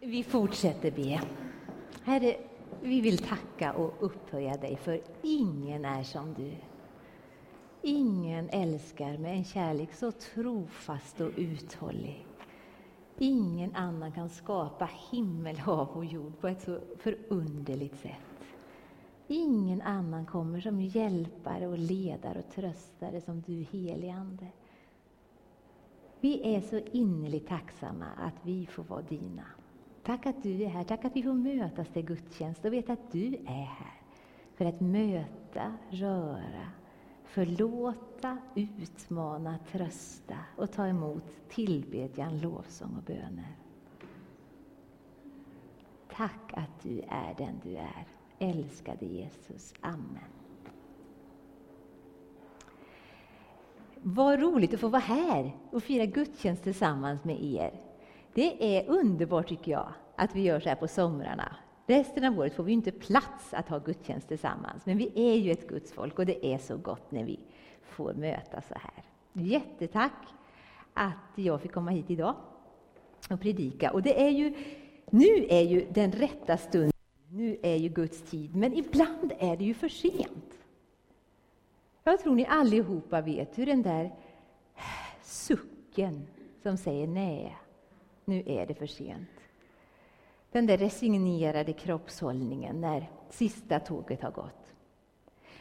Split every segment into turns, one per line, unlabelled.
Vi fortsätter be. Herre, vi vill tacka och upphöja dig, för ingen är som du. Ingen älskar med en kärlek så trofast och uthållig. Ingen annan kan skapa himmel, hav och jord på ett så förunderligt sätt. Ingen annan kommer som hjälpare och ledare och tröstare som du, helige Ande. Vi är så innerligt tacksamma att vi får vara dina. Tack att du är här, tack att vi får mötas till gudstjänst och veta att du är här för att möta, röra, förlåta, utmana, trösta och ta emot tillbedjan, lovsång och böner. Tack att du är den du är. Älskade Jesus. Amen. Vad roligt att få vara här och fira gudstjänst tillsammans med er. Det är underbart tycker jag att vi gör så här på somrarna. Resten av året får vi inte plats att ha gudstjänst tillsammans, men vi är ju ett Guds folk och det är så gott när vi får mötas så här. Jättetack att jag fick komma hit idag och predika. Och det är ju, nu är ju den rätta stunden, nu är ju Guds tid, men ibland är det ju för sent. Jag tror ni allihopa vet hur den där sucken som säger nej, nu är det för sent. Den där resignerade kroppshållningen när sista tåget har gått.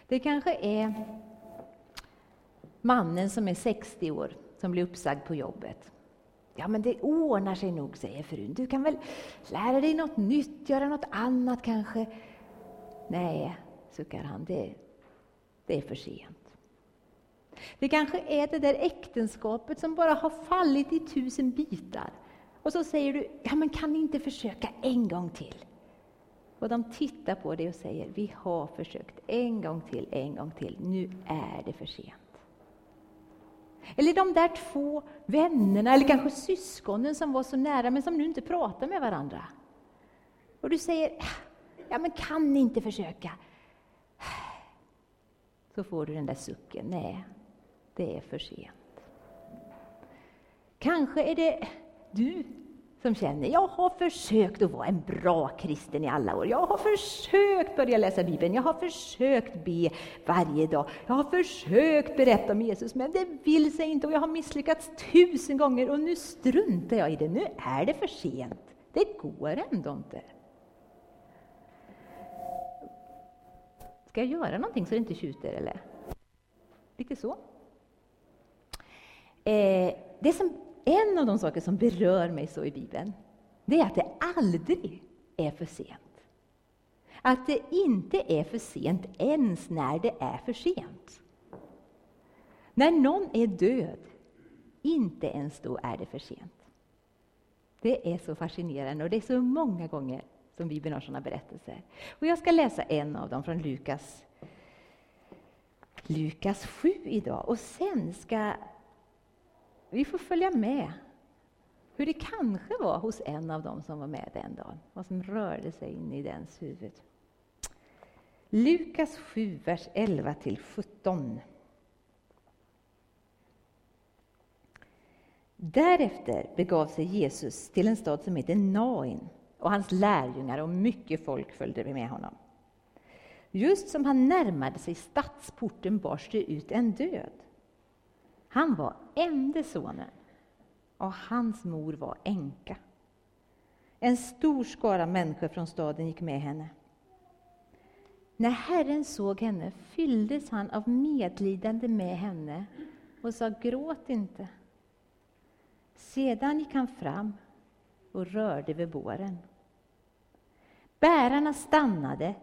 Det kanske är mannen som är 60 år som blir uppsagd på jobbet. Ja, men det ordnar sig nog, säger frun. Du kan väl lära dig något nytt, göra något annat kanske. Nej, suckar han, det, det är för sent. Det kanske är det där äktenskapet som bara har fallit i tusen bitar. Och så säger du, ja men kan ni inte försöka en gång till? Och de tittar på dig och säger, vi har försökt en gång till, en gång till, nu är det för sent. Eller de där två vännerna, eller kanske syskonen som var så nära men som nu inte pratar med varandra. Och du säger, ja men kan ni inte försöka? Så får du den där sucken, nej, det är för sent. Kanske är det du som känner, jag har försökt att vara en bra kristen i alla år. Jag har försökt börja läsa Bibeln, jag har försökt be varje dag. Jag har försökt berätta om Jesus, men det vill sig inte och jag har misslyckats tusen gånger och nu struntar jag i det. Nu är det för sent. Det går ändå inte. Ska jag göra någonting så det inte tjuter eller? Lite så. Eh, det som en av de saker som berör mig så i Bibeln, det är att det aldrig är för sent. Att det inte är för sent ens när det är för sent. När någon är död, inte ens då är det för sent. Det är så fascinerande och det är så många gånger som Bibeln har sådana berättelser. Och jag ska läsa en av dem från Lukas, Lukas 7 idag och sen ska vi får följa med hur det kanske var hos en av dem som var med den dagen, vad som rörde sig in i dens huvud. Lukas 7, vers 11-17. Därefter begav sig Jesus till en stad som heter Nain och hans lärjungar och mycket folk följde med honom. Just som han närmade sig stadsporten bars det ut en död. Han var ende sonen och hans mor var änka. En stor skara människor från staden gick med henne. När Herren såg henne fylldes han av medlidande med henne och sa gråt inte. Sedan gick han fram och rörde vid båren. Bärarna stannade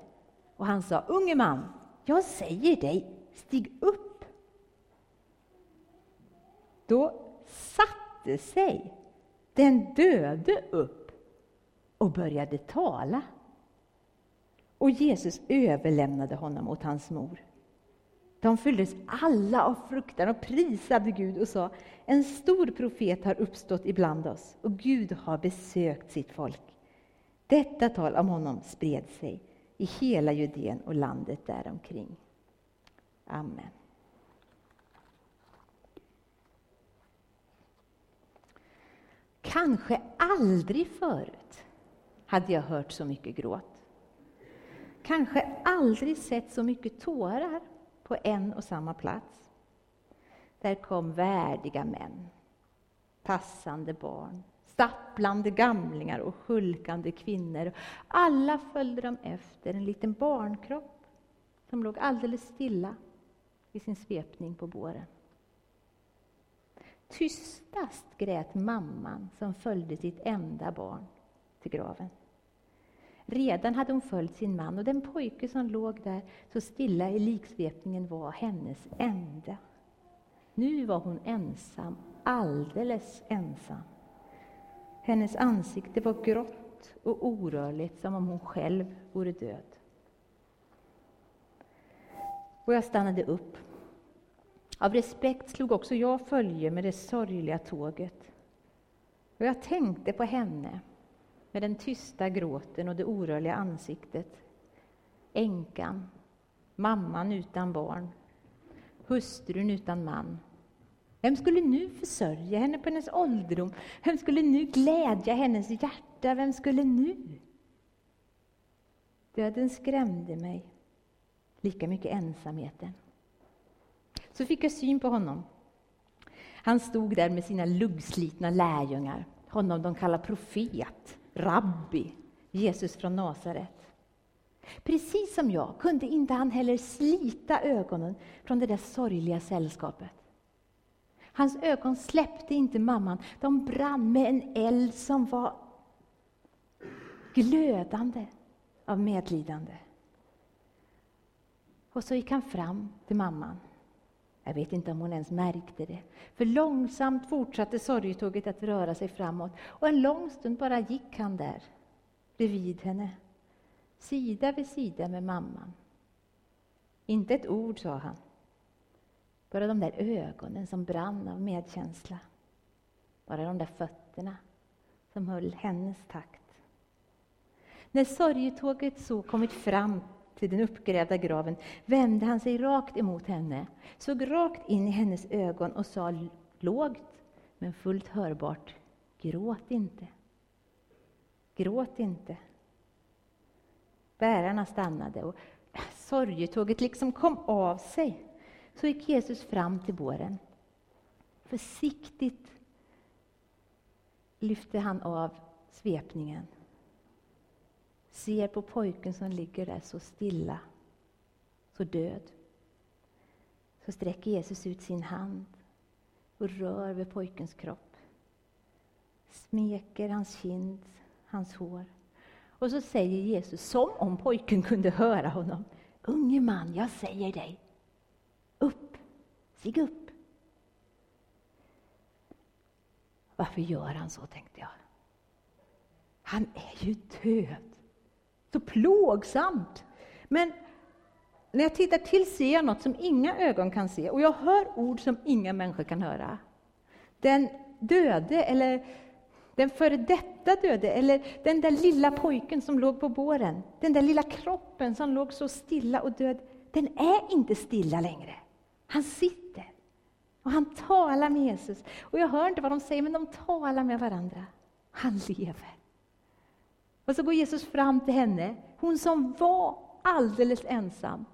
och han sa, unge man, jag säger dig, stig upp då satte sig den döde upp och började tala. Och Jesus överlämnade honom åt hans mor. De fylldes alla av fruktan och prisade Gud och sa, en stor profet har uppstått ibland oss och Gud har besökt sitt folk. Detta tal om honom spred sig i hela Judeen och landet däromkring. Amen. Kanske aldrig förut hade jag hört så mycket gråt. Kanske aldrig sett så mycket tårar på en och samma plats. Där kom värdiga män, tassande barn, stapplande gamlingar och hulkande kvinnor. Alla följde de efter en liten barnkropp som låg alldeles stilla i sin svepning på båren. Tystast grät mamman som följde sitt enda barn till graven. Redan hade hon följt sin man och den pojke som låg där så stilla i liksvepningen var hennes enda. Nu var hon ensam, alldeles ensam. Hennes ansikte var grått och orörligt som om hon själv vore död. Och jag stannade upp. Av respekt slog också jag följe med det sorgliga tåget. Och jag tänkte på henne med den tysta gråten och det orörliga ansiktet. Änkan, mamman utan barn, hustrun utan man. Vem skulle nu försörja henne på hennes ålderdom? Vem skulle nu glädja hennes hjärta? Vem skulle nu? Döden skrämde mig, lika mycket ensamheten. Så fick jag syn på honom. Han stod där med sina luggslitna lärjungar, honom de kallar profet rabbi, Jesus från Nasaret. Precis som jag kunde inte han heller slita ögonen från det där sorgliga sällskapet. Hans ögon släppte inte mamman, de brann med en eld som var glödande av medlidande. Och så gick han fram till mamman. Jag vet inte om hon ens märkte det. För långsamt fortsatte sorgetåget att röra sig framåt och en lång stund bara gick han där bredvid henne, sida vid sida med mamman. Inte ett ord sa han. Bara de där ögonen som brann av medkänsla. Bara de där fötterna som höll hennes takt. När sorgetåget så kommit fram till den uppgrävda graven vände han sig rakt emot henne, såg rakt in i hennes ögon och sa lågt men fullt hörbart Gråt inte. Gråt inte. Bärarna stannade och äh, sorgetåget liksom kom av sig. Så gick Jesus fram till båren. Försiktigt lyfte han av svepningen ser på pojken som ligger där så stilla, så död. Så sträcker Jesus ut sin hand och rör vid pojkens kropp. Smeker hans kind, hans hår. Och så säger Jesus, som om pojken kunde höra honom. Unge man, jag säger dig, upp, stig upp. Varför gör han så, tänkte jag. Han är ju död. Så plågsamt. Men när jag tittar till ser jag något som inga ögon kan se och jag hör ord som inga människor kan höra. Den döde, eller den före detta döde, eller den där lilla pojken som låg på båren, den där lilla kroppen som låg så stilla och död, den är inte stilla längre. Han sitter och han talar med Jesus. Och jag hör inte vad de säger, men de talar med varandra. Han lever. Och så går Jesus fram till henne, hon som var alldeles ensam.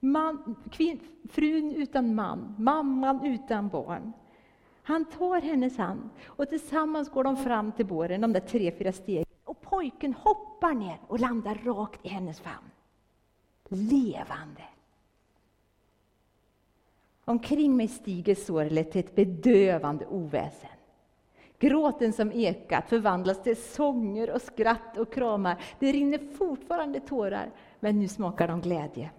Man, kvin, frun utan man, mamman utan barn. Han tar hennes hand och tillsammans går de fram till båren, de där tre, fyra stegen. Och pojken hoppar ner och landar rakt i hennes famn. Levande. Omkring mig stiger sorlet till ett bedövande oväsen. Gråten som ekat förvandlas till sånger och skratt och kramar. Det rinner fortfarande tårar, men nu smakar de glädje.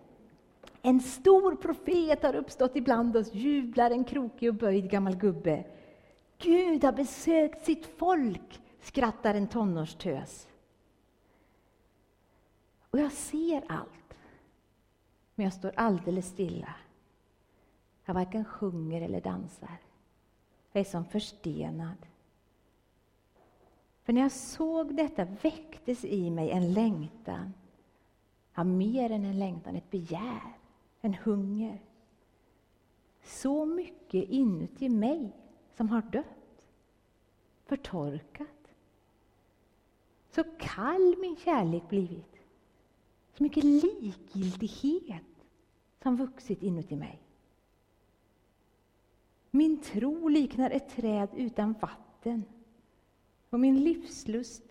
En stor profet har uppstått ibland oss, jublar en krokig och böjd gammal gubbe. Gud har besökt sitt folk, skrattar en tonårstös. Och jag ser allt, men jag står alldeles stilla. Jag varken sjunger eller dansar. Jag är som förstenad. För när jag såg detta väcktes i mig en längtan, ja, mer än en längtan, ett begär, en hunger. Så mycket inuti mig som har dött, förtorkat, Så kall min kärlek blivit. Så mycket likgiltighet som vuxit inuti mig. Min tro liknar ett träd utan vatten och min livslust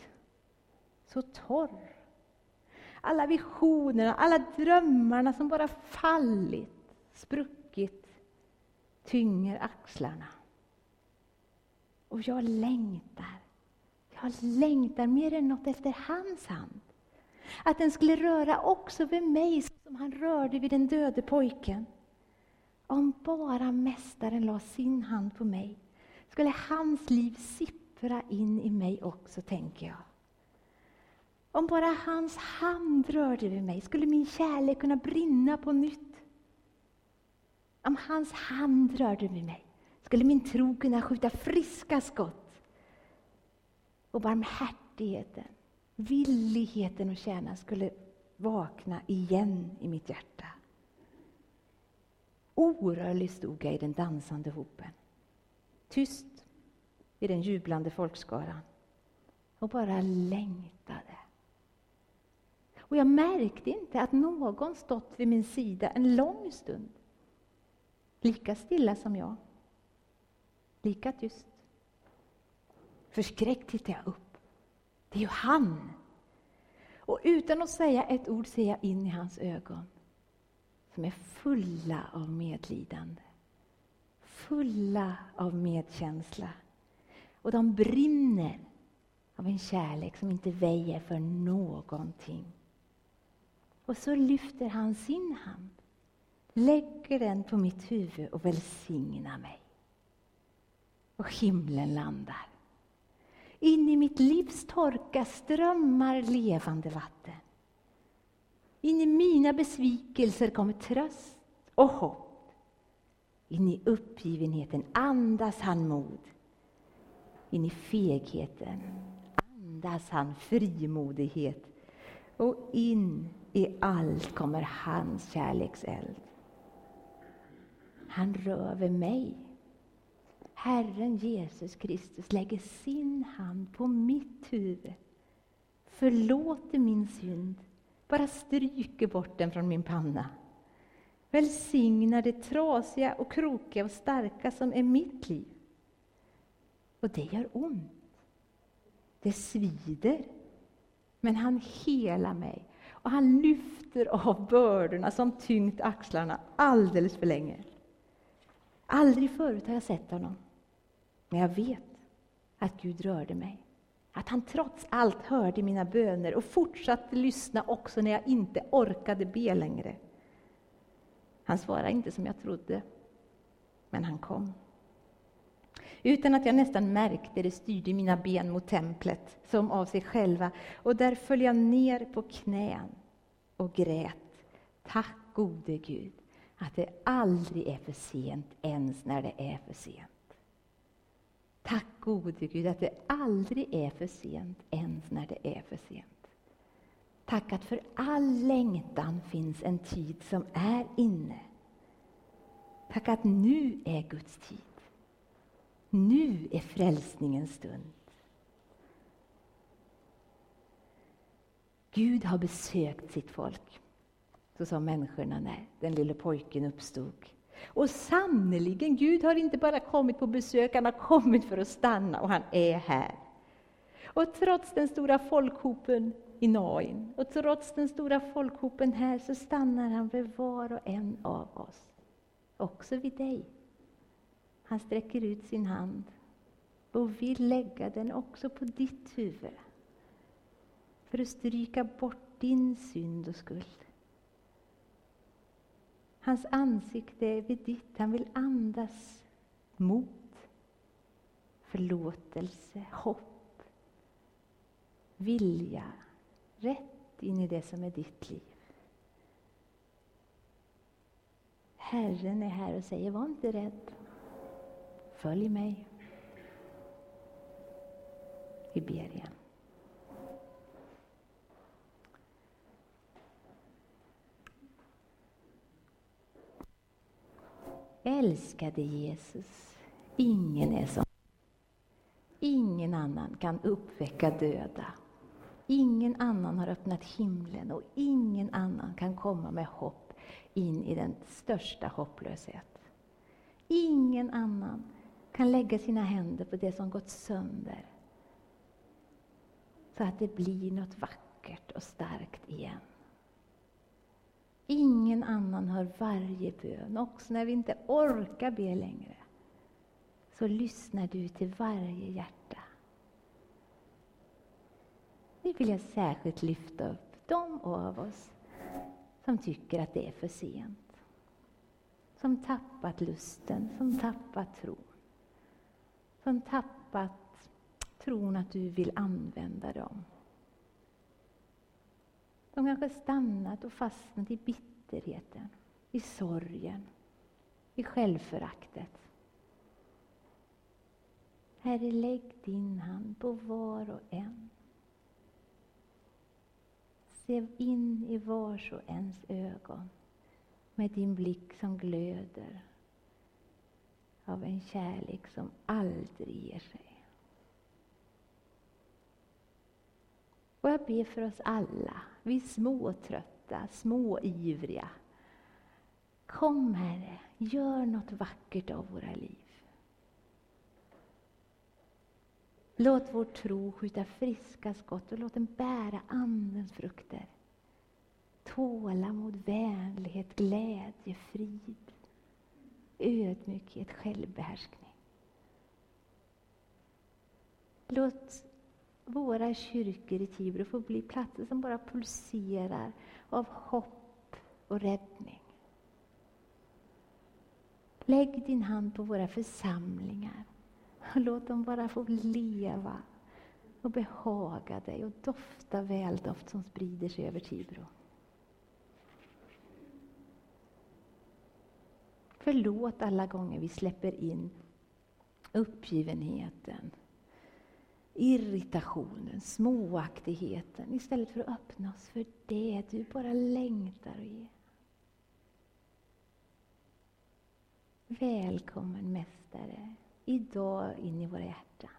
så torr. Alla visionerna, alla drömmarna som bara fallit, spruckit, tynger axlarna. Och jag längtar, jag längtar mer än något efter hans hand. Att den skulle röra också vid mig som han rörde vid den döde pojken. Om bara Mästaren la sin hand på mig skulle hans liv Föra in i mig också, tänker jag. Om bara hans hand rörde vid mig skulle min kärlek kunna brinna på nytt. Om hans hand rörde vid mig skulle min tro kunna skjuta friska skott. Och barmhärtigheten, villigheten att tjäna skulle vakna igen i mitt hjärta. Orörlig stod jag i den dansande hopen. Tyst i den jublande folkskaran och bara längtade. Och jag märkte inte att någon stått vid min sida en lång stund. Lika stilla som jag. Lika tyst. Förskräckt tittade jag upp. Det är ju han! Och utan att säga ett ord ser jag in i hans ögon som är fulla av medlidande, fulla av medkänsla. Och de brinner av en kärlek som inte väjer för någonting. Och så lyfter han sin hand, lägger den på mitt huvud och välsignar mig. Och himlen landar. In i mitt livs torka strömmar levande vatten. In i mina besvikelser kommer tröst och hopp. In i uppgivenheten andas han mod. In i fegheten andas han frimodighet. Och in i allt kommer hans kärlekseld. Han rör vid mig. Herren Jesus Kristus lägger sin hand på mitt huvud, förlåter min synd bara stryker bort den från min panna. Välsignar det trasiga och krokiga och starka som är mitt liv. Och det gör ont. Det svider. Men han helar mig och han lyfter av bördorna som tyngt axlarna alldeles för länge. Aldrig förut har jag sett honom, men jag vet att Gud rörde mig. Att han trots allt hörde mina böner och fortsatte lyssna också när jag inte orkade be längre. Han svarade inte som jag trodde, men han kom. Utan att jag nästan märkte det styrde mina ben mot templet som av sig själva och där föll jag ner på knän och grät. Tack gode Gud att det aldrig är för sent ens när det är för sent. Tack gode Gud att det aldrig är för sent ens när det är för sent. Tack att för all längtan finns en tid som är inne. Tack att nu är Guds tid. Nu är frälsningens stund. Gud har besökt sitt folk. Så sa människorna när den lille pojken uppstod. Och sannerligen, Gud har inte bara kommit på besök, han har kommit för att stanna och han är här. Och trots den stora folkhopen i Nain och trots den stora folkhopen här så stannar han vid var och en av oss. Också vid dig. Han sträcker ut sin hand och vill lägga den också på ditt huvud. För att stryka bort din synd och skuld. Hans ansikte är vid ditt. Han vill andas mot, förlåtelse, hopp, vilja rätt in i det som är ditt liv. Herren är här och säger, var inte rädd. Följ mig. Vi ber igen. Älskade Jesus, ingen är som Ingen annan kan uppväcka döda, Ingen annan har öppnat himlen och ingen annan kan komma med hopp in i den största hopplöshet. Ingen annan kan lägga sina händer på det som gått sönder så att det blir något vackert och starkt igen. Ingen annan hör varje bön, också när vi inte orkar be längre. Så lyssnar du till varje hjärta. Nu vill jag särskilt lyfta upp de av oss som tycker att det är för sent. Som tappat lusten, som tappat tron. Som tappat tron att du vill använda dem. De kanske stannat och fastnat i bitterheten, i sorgen, i självföraktet. Herre, lägg din hand på var och en. Se in i vars och ens ögon med din blick som glöder av en kärlek som aldrig ger sig. Och jag ber för oss alla, vi småtrötta, småivriga. Kom Herre, gör något vackert av våra liv. Låt vår tro skjuta friska skott och låt den bära Andens frukter. Tålamod, vänlighet, glädje, frid, ödmjukhet, självbehärskning. Låt våra kyrkor i Tibro få bli platser som bara pulserar av hopp och räddning. Lägg din hand på våra församlingar Låt dem bara få leva och behaga dig och dofta väldoft som sprider sig över Tibro. Förlåt alla gånger vi släpper in uppgivenheten, irritationen, småaktigheten istället för att öppna oss för det du bara längtar att ge. Välkommen Mästare idag in i våra hjärtan.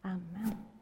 Amen.